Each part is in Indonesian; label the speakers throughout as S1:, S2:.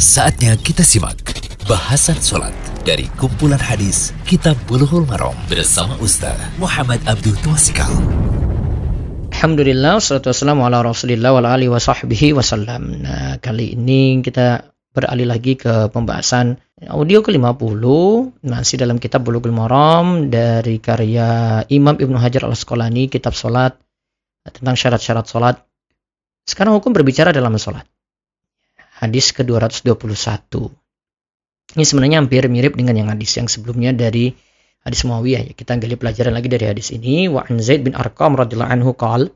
S1: Saatnya kita simak bahasan sholat dari kumpulan hadis Kitab Bulughul Maram bersama Ustaz Muhammad Abdul Tuasikal.
S2: Alhamdulillah, salatu wassalamu ala rasulillah wa alihi wa wasallam. Nah, kali ini kita beralih lagi ke pembahasan audio ke-50 masih dalam kitab Bulughul Maram dari karya Imam Ibnu Hajar Al-Asqalani kitab salat tentang syarat-syarat salat. Sekarang hukum berbicara dalam salat hadis ke-221. Ini sebenarnya hampir mirip dengan yang hadis yang sebelumnya dari hadis Muawiyah. Ya, kita gali pelajaran lagi dari hadis ini. Wa an Zaid bin Arqam radhiyallahu anhu qal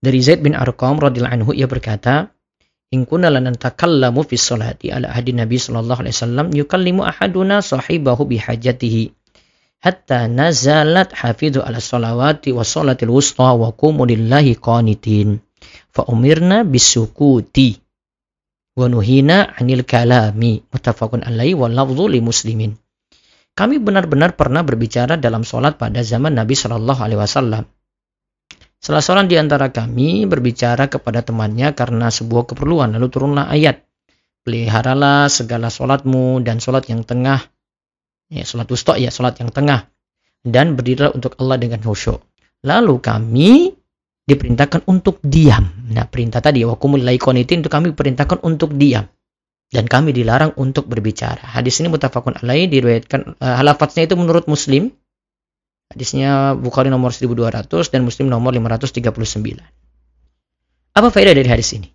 S2: dari Zaid bin Arqam radhiyallahu anhu ia berkata, "In kunna lanatakallamu fi sholati ala ahdi Nabi sallallahu alaihi wasallam yukallimu ahaduna sahibahu bihajatihi hatta nazalat hafidhu ala sholawati wa sholatil wusta wa qumu lillahi qanitin." Fa umirna bisukuti wa nuhina anil kalami muttafaqun alaihi wal lafdhu li muslimin. Kami benar-benar pernah berbicara dalam sholat pada zaman Nabi Shallallahu Alaihi Wasallam. Salah seorang di antara kami berbicara kepada temannya karena sebuah keperluan, lalu turunlah ayat. Peliharalah segala sholatmu dan sholat yang tengah. Ya, sholat wusta ya, sholat yang tengah. Dan berdirilah untuk Allah dengan khusyuk. Lalu kami diperintahkan untuk diam. Nah, perintah tadi wakumul laikonitin itu kami perintahkan untuk diam. Dan kami dilarang untuk berbicara. Hadis ini mutafakun alaih diriwayatkan uh, halafatnya itu menurut Muslim. Hadisnya Bukhari nomor 1200 dan Muslim nomor 539. Apa faedah dari hadis ini?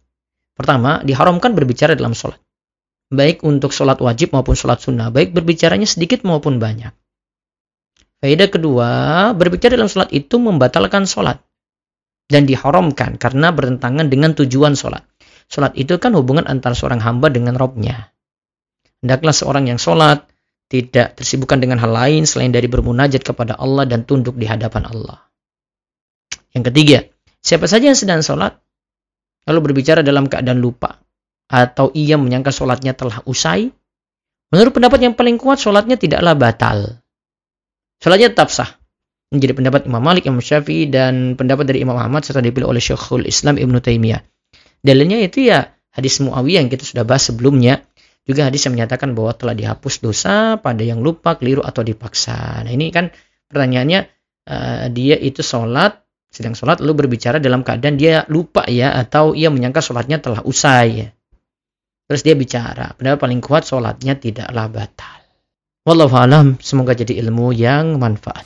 S2: Pertama, diharamkan berbicara dalam sholat. Baik untuk sholat wajib maupun sholat sunnah. Baik berbicaranya sedikit maupun banyak. Faedah kedua, berbicara dalam sholat itu membatalkan sholat dan diharamkan karena bertentangan dengan tujuan sholat. Sholat itu kan hubungan antara seorang hamba dengan robnya. Hendaklah seorang yang sholat tidak tersibukkan dengan hal lain selain dari bermunajat kepada Allah dan tunduk di hadapan Allah. Yang ketiga, siapa saja yang sedang sholat lalu berbicara dalam keadaan lupa atau ia menyangka sholatnya telah usai, menurut pendapat yang paling kuat sholatnya tidaklah batal. Sholatnya tetap sah menjadi pendapat Imam Malik, Imam Syafi'i dan pendapat dari Imam Ahmad serta dipilih oleh Syekhul Islam Ibnu Taimiyah. Dalilnya itu ya hadis Muawiyah yang kita sudah bahas sebelumnya. Juga hadis yang menyatakan bahwa telah dihapus dosa pada yang lupa, keliru atau dipaksa. Nah ini kan pertanyaannya uh, dia itu sholat sedang sholat lalu berbicara dalam keadaan dia lupa ya atau ia menyangka sholatnya telah usai ya. Terus dia bicara, pendapat paling kuat sholatnya tidaklah batal. Wallahu alam, semoga jadi ilmu yang manfaat.